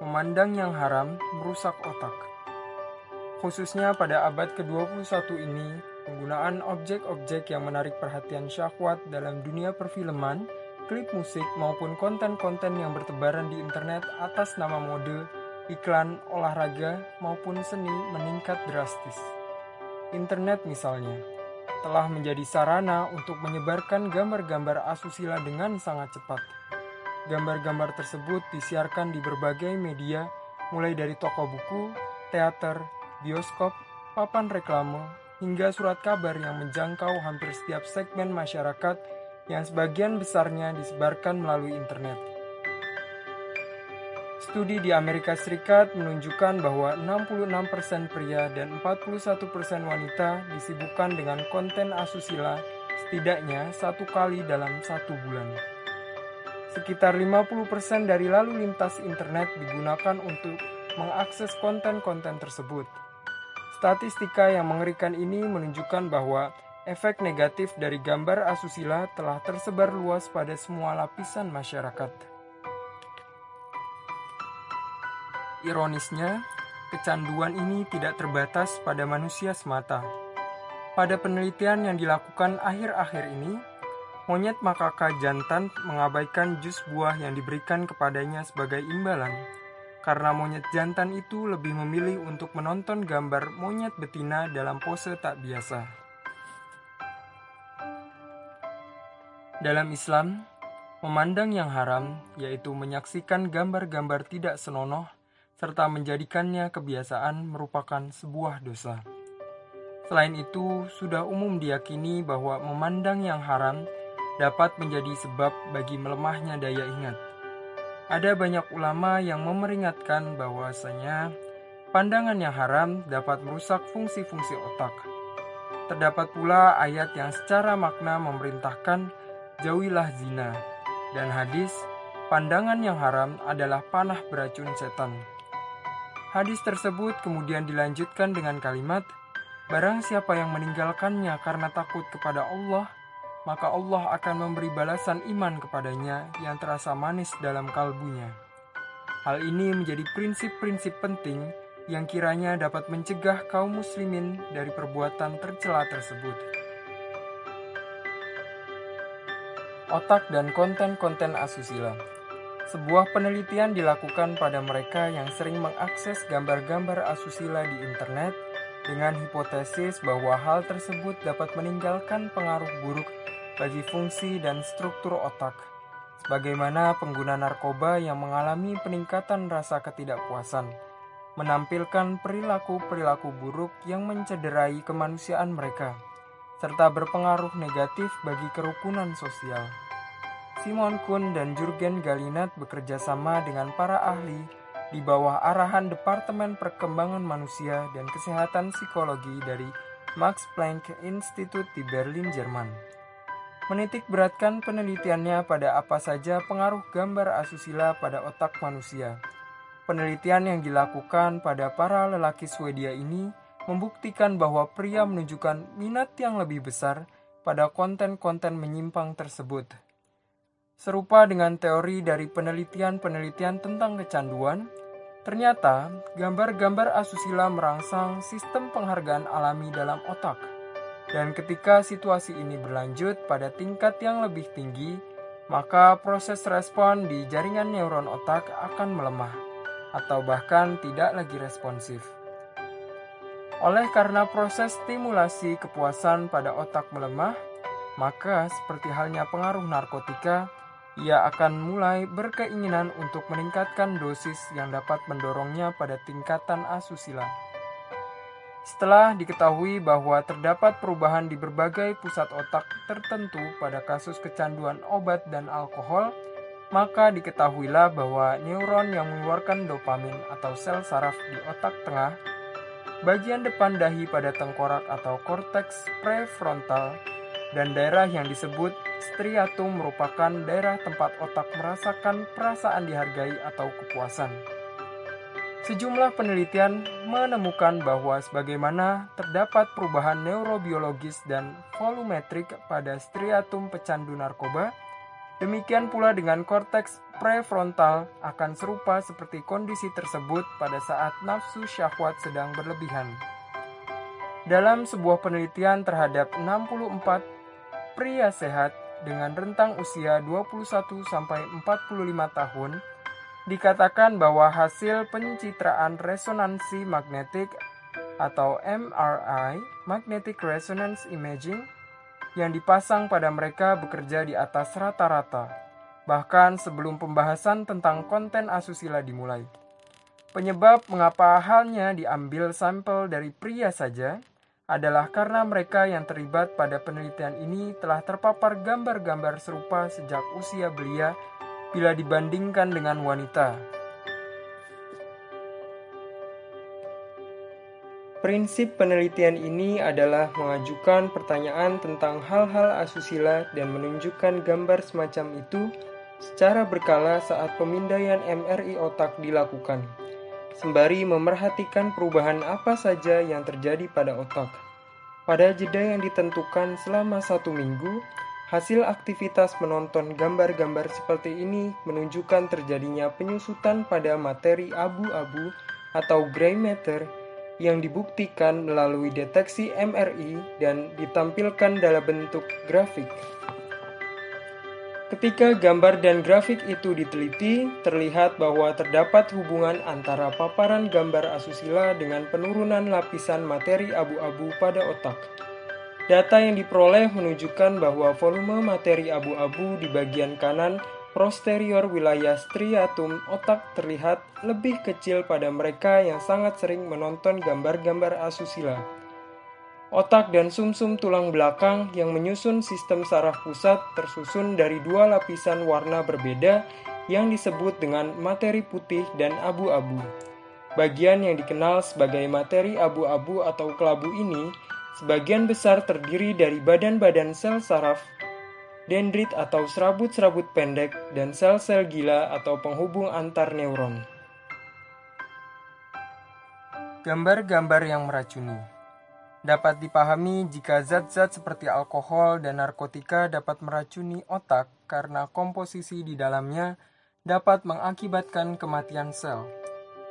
memandang yang haram merusak otak. Khususnya pada abad ke-21 ini, penggunaan objek-objek yang menarik perhatian syahwat dalam dunia perfilman, klip musik maupun konten-konten yang bertebaran di internet atas nama mode, iklan, olahraga, maupun seni meningkat drastis. Internet misalnya, telah menjadi sarana untuk menyebarkan gambar-gambar asusila dengan sangat cepat. Gambar-gambar tersebut disiarkan di berbagai media, mulai dari toko buku, teater, bioskop, papan reklame, hingga surat kabar yang menjangkau hampir setiap segmen masyarakat yang sebagian besarnya disebarkan melalui internet. Studi di Amerika Serikat menunjukkan bahwa 66% pria dan 41% wanita disibukkan dengan konten asusila setidaknya satu kali dalam satu bulan. Sekitar 50% dari lalu lintas internet digunakan untuk mengakses konten-konten tersebut. Statistika yang mengerikan ini menunjukkan bahwa efek negatif dari gambar asusila telah tersebar luas pada semua lapisan masyarakat. Ironisnya, kecanduan ini tidak terbatas pada manusia semata. Pada penelitian yang dilakukan akhir-akhir ini, monyet makaka jantan mengabaikan jus buah yang diberikan kepadanya sebagai imbalan, karena monyet jantan itu lebih memilih untuk menonton gambar monyet betina dalam pose tak biasa. Dalam Islam, memandang yang haram, yaitu menyaksikan gambar-gambar tidak senonoh, serta menjadikannya kebiasaan merupakan sebuah dosa. Selain itu, sudah umum diyakini bahwa memandang yang haram dapat menjadi sebab bagi melemahnya daya ingat. Ada banyak ulama yang memeringatkan bahwasanya pandangan yang haram dapat merusak fungsi-fungsi otak. Terdapat pula ayat yang secara makna memerintahkan jauhilah zina dan hadis pandangan yang haram adalah panah beracun setan. Hadis tersebut kemudian dilanjutkan dengan kalimat, Barang siapa yang meninggalkannya karena takut kepada Allah, maka Allah akan memberi balasan iman kepadanya yang terasa manis dalam kalbunya. Hal ini menjadi prinsip-prinsip penting yang kiranya dapat mencegah kaum muslimin dari perbuatan tercela tersebut. Otak dan konten-konten asusila sebuah penelitian dilakukan pada mereka yang sering mengakses gambar-gambar asusila di internet dengan hipotesis bahwa hal tersebut dapat meninggalkan pengaruh buruk bagi fungsi dan struktur otak, sebagaimana pengguna narkoba yang mengalami peningkatan rasa ketidakpuasan, menampilkan perilaku-perilaku buruk yang mencederai kemanusiaan mereka, serta berpengaruh negatif bagi kerukunan sosial. Simon Kuhn dan Jurgen Galinat bekerja sama dengan para ahli di bawah arahan Departemen Perkembangan Manusia dan Kesehatan Psikologi dari Max Planck Institute di Berlin, Jerman. Menitik beratkan penelitiannya pada apa saja pengaruh gambar asusila pada otak manusia. Penelitian yang dilakukan pada para lelaki Swedia ini membuktikan bahwa pria menunjukkan minat yang lebih besar pada konten-konten menyimpang tersebut. Serupa dengan teori dari penelitian-penelitian tentang kecanduan, ternyata gambar-gambar asusila merangsang sistem penghargaan alami dalam otak. Dan ketika situasi ini berlanjut pada tingkat yang lebih tinggi, maka proses respon di jaringan neuron otak akan melemah atau bahkan tidak lagi responsif. Oleh karena proses stimulasi kepuasan pada otak melemah, maka seperti halnya pengaruh narkotika, ia akan mulai berkeinginan untuk meningkatkan dosis yang dapat mendorongnya pada tingkatan asusila. Setelah diketahui bahwa terdapat perubahan di berbagai pusat otak tertentu pada kasus kecanduan obat dan alkohol, maka diketahuilah bahwa neuron yang mengeluarkan dopamin atau sel saraf di otak tengah, bagian depan dahi pada tengkorak atau korteks prefrontal, dan daerah yang disebut striatum merupakan daerah tempat otak merasakan perasaan dihargai atau kepuasan. Sejumlah penelitian menemukan bahwa sebagaimana terdapat perubahan neurobiologis dan volumetrik pada striatum pecandu narkoba, Demikian pula dengan korteks prefrontal akan serupa seperti kondisi tersebut pada saat nafsu syahwat sedang berlebihan. Dalam sebuah penelitian terhadap 64 pria sehat dengan rentang usia 21 sampai 45 tahun, dikatakan bahwa hasil pencitraan resonansi magnetik atau MRI, magnetic resonance imaging, yang dipasang pada mereka bekerja di atas rata-rata, bahkan sebelum pembahasan tentang konten asusila dimulai. Penyebab mengapa halnya diambil sampel dari pria saja adalah karena mereka yang terlibat pada penelitian ini telah terpapar gambar-gambar serupa sejak usia belia bila dibandingkan dengan wanita. Prinsip penelitian ini adalah mengajukan pertanyaan tentang hal-hal asusila dan menunjukkan gambar semacam itu secara berkala saat pemindaian MRI otak dilakukan, sembari memerhatikan perubahan apa saja yang terjadi pada otak. Pada jeda yang ditentukan selama satu minggu, hasil aktivitas menonton gambar-gambar seperti ini menunjukkan terjadinya penyusutan pada materi abu-abu atau gray matter yang dibuktikan melalui deteksi MRI dan ditampilkan dalam bentuk grafik. Ketika gambar dan grafik itu diteliti, terlihat bahwa terdapat hubungan antara paparan gambar asusila dengan penurunan lapisan materi abu-abu pada otak. Data yang diperoleh menunjukkan bahwa volume materi abu-abu di bagian kanan posterior wilayah striatum otak terlihat lebih kecil pada mereka yang sangat sering menonton gambar-gambar asusila. Otak dan sumsum -sum tulang belakang yang menyusun sistem saraf pusat tersusun dari dua lapisan warna berbeda yang disebut dengan materi putih dan abu-abu. Bagian yang dikenal sebagai materi abu-abu atau kelabu ini sebagian besar terdiri dari badan-badan sel saraf dendrit atau serabut-serabut pendek, dan sel-sel gila atau penghubung antar neuron. Gambar-gambar yang meracuni dapat dipahami jika zat-zat seperti alkohol dan narkotika dapat meracuni otak karena komposisi di dalamnya dapat mengakibatkan kematian sel.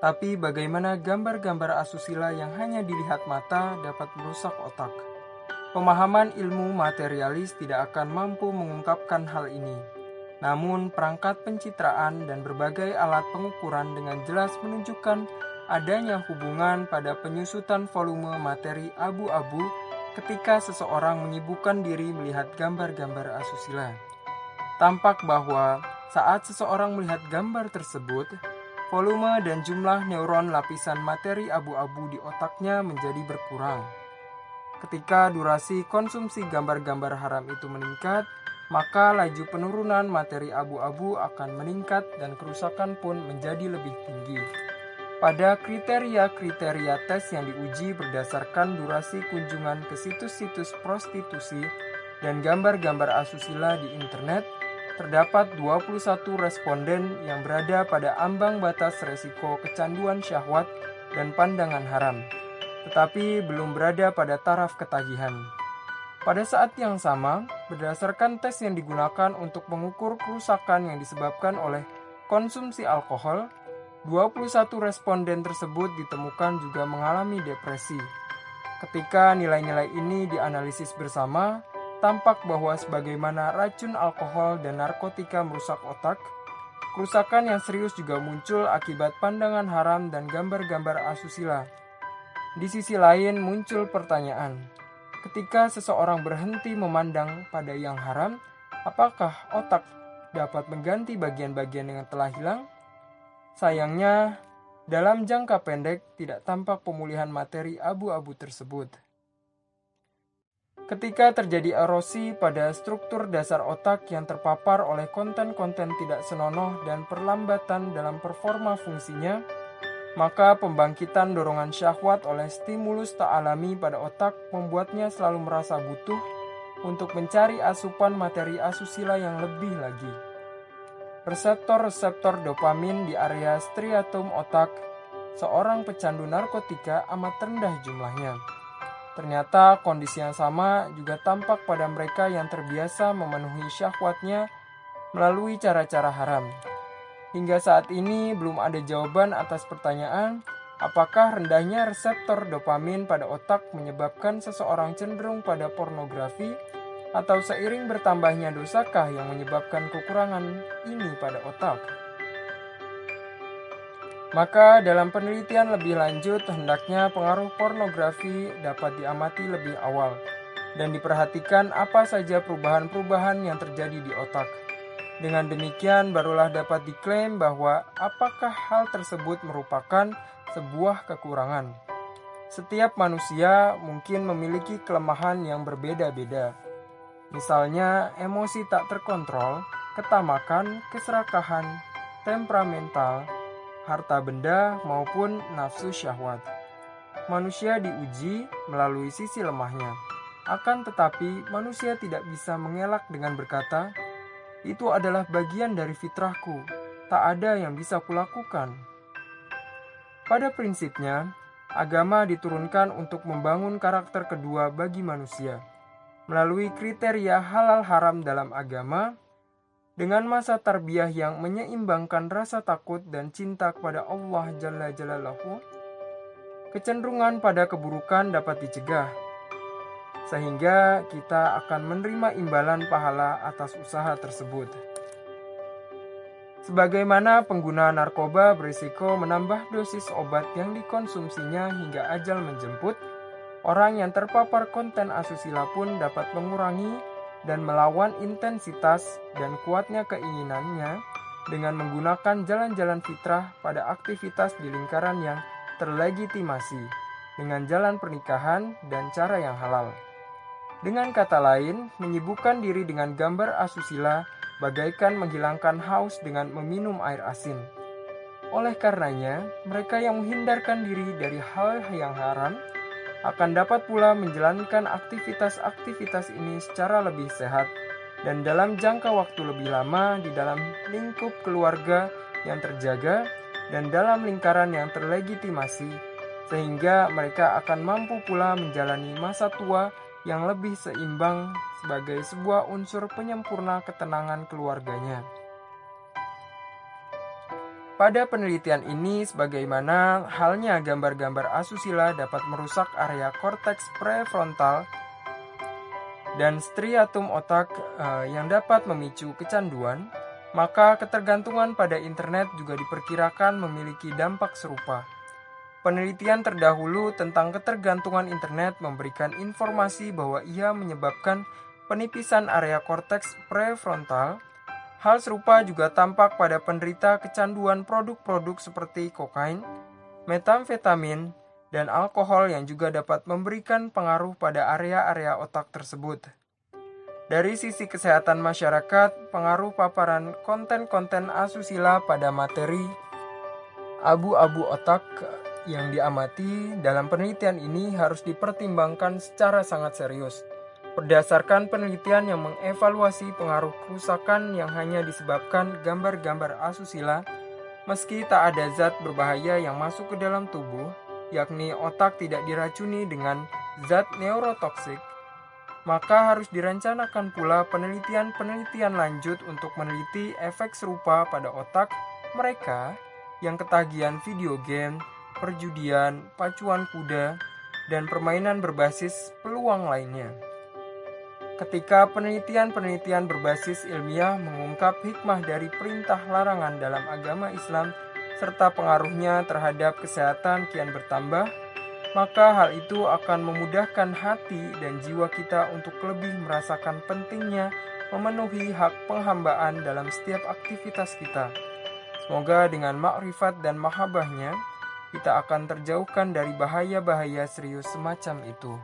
Tapi bagaimana gambar-gambar asusila yang hanya dilihat mata dapat merusak otak? Pemahaman ilmu materialis tidak akan mampu mengungkapkan hal ini. Namun, perangkat pencitraan dan berbagai alat pengukuran dengan jelas menunjukkan adanya hubungan pada penyusutan volume materi abu-abu ketika seseorang menyibukkan diri melihat gambar-gambar asusila. Tampak bahwa saat seseorang melihat gambar tersebut, volume dan jumlah neuron lapisan materi abu-abu di otaknya menjadi berkurang. Ketika durasi konsumsi gambar-gambar haram itu meningkat, maka laju penurunan materi abu-abu akan meningkat dan kerusakan pun menjadi lebih tinggi. Pada kriteria-kriteria tes yang diuji berdasarkan durasi kunjungan ke situs-situs prostitusi dan gambar-gambar asusila di internet, terdapat 21 responden yang berada pada ambang batas resiko kecanduan syahwat dan pandangan haram tetapi belum berada pada taraf ketagihan. Pada saat yang sama, berdasarkan tes yang digunakan untuk mengukur kerusakan yang disebabkan oleh konsumsi alkohol, 21 responden tersebut ditemukan juga mengalami depresi. Ketika nilai-nilai ini dianalisis bersama, tampak bahwa sebagaimana racun alkohol dan narkotika merusak otak, kerusakan yang serius juga muncul akibat pandangan haram dan gambar-gambar asusila di sisi lain muncul pertanyaan, ketika seseorang berhenti memandang pada yang haram, apakah otak dapat mengganti bagian-bagian yang telah hilang? Sayangnya, dalam jangka pendek tidak tampak pemulihan materi abu-abu tersebut. Ketika terjadi erosi pada struktur dasar otak yang terpapar oleh konten-konten tidak senonoh dan perlambatan dalam performa fungsinya, maka pembangkitan dorongan syahwat oleh stimulus tak alami pada otak membuatnya selalu merasa butuh untuk mencari asupan materi asusila yang lebih lagi. Reseptor-reseptor dopamin di area striatum otak seorang pecandu narkotika amat rendah jumlahnya. Ternyata kondisi yang sama juga tampak pada mereka yang terbiasa memenuhi syahwatnya melalui cara-cara haram. Hingga saat ini belum ada jawaban atas pertanyaan apakah rendahnya reseptor dopamin pada otak menyebabkan seseorang cenderung pada pornografi atau seiring bertambahnya dosakah yang menyebabkan kekurangan ini pada otak. Maka dalam penelitian lebih lanjut hendaknya pengaruh pornografi dapat diamati lebih awal dan diperhatikan apa saja perubahan-perubahan yang terjadi di otak. Dengan demikian barulah dapat diklaim bahwa apakah hal tersebut merupakan sebuah kekurangan. Setiap manusia mungkin memiliki kelemahan yang berbeda-beda. Misalnya emosi tak terkontrol, ketamakan, keserakahan, temperamental, harta benda maupun nafsu syahwat. Manusia diuji melalui sisi lemahnya. Akan tetapi manusia tidak bisa mengelak dengan berkata, itu adalah bagian dari fitrahku. Tak ada yang bisa kulakukan. Pada prinsipnya, agama diturunkan untuk membangun karakter kedua bagi manusia. Melalui kriteria halal haram dalam agama, dengan masa tarbiyah yang menyeimbangkan rasa takut dan cinta kepada Allah Jalla Jalaluhu, kecenderungan pada keburukan dapat dicegah sehingga kita akan menerima imbalan pahala atas usaha tersebut. Sebagaimana pengguna narkoba berisiko menambah dosis obat yang dikonsumsinya hingga ajal menjemput, orang yang terpapar konten asusila pun dapat mengurangi dan melawan intensitas dan kuatnya keinginannya dengan menggunakan jalan-jalan fitrah pada aktivitas di lingkaran yang terlegitimasi dengan jalan pernikahan dan cara yang halal. Dengan kata lain, menyibukkan diri dengan gambar asusila bagaikan menghilangkan haus dengan meminum air asin. Oleh karenanya, mereka yang menghindarkan diri dari hal yang haram akan dapat pula menjalankan aktivitas-aktivitas ini secara lebih sehat dan dalam jangka waktu lebih lama di dalam lingkup keluarga yang terjaga dan dalam lingkaran yang terlegitimasi, sehingga mereka akan mampu pula menjalani masa tua yang lebih seimbang sebagai sebuah unsur penyempurna ketenangan keluarganya. Pada penelitian ini, sebagaimana halnya gambar-gambar asusila dapat merusak area korteks prefrontal dan striatum otak uh, yang dapat memicu kecanduan, maka ketergantungan pada internet juga diperkirakan memiliki dampak serupa. Penelitian terdahulu tentang ketergantungan internet memberikan informasi bahwa ia menyebabkan penipisan area korteks prefrontal. Hal serupa juga tampak pada penderita kecanduan produk-produk seperti kokain, metamfetamin, dan alkohol yang juga dapat memberikan pengaruh pada area-area otak tersebut. Dari sisi kesehatan masyarakat, pengaruh paparan konten-konten asusila pada materi abu-abu otak yang diamati dalam penelitian ini harus dipertimbangkan secara sangat serius. Berdasarkan penelitian yang mengevaluasi pengaruh kerusakan yang hanya disebabkan gambar-gambar asusila, meski tak ada zat berbahaya yang masuk ke dalam tubuh, yakni otak tidak diracuni dengan zat neurotoksik, maka harus direncanakan pula penelitian-penelitian lanjut untuk meneliti efek serupa pada otak mereka yang ketagihan video game, perjudian, pacuan kuda, dan permainan berbasis peluang lainnya. Ketika penelitian-penelitian berbasis ilmiah mengungkap hikmah dari perintah larangan dalam agama Islam serta pengaruhnya terhadap kesehatan kian bertambah, maka hal itu akan memudahkan hati dan jiwa kita untuk lebih merasakan pentingnya memenuhi hak penghambaan dalam setiap aktivitas kita. Semoga dengan makrifat dan mahabahnya, kita akan terjauhkan dari bahaya-bahaya serius semacam itu.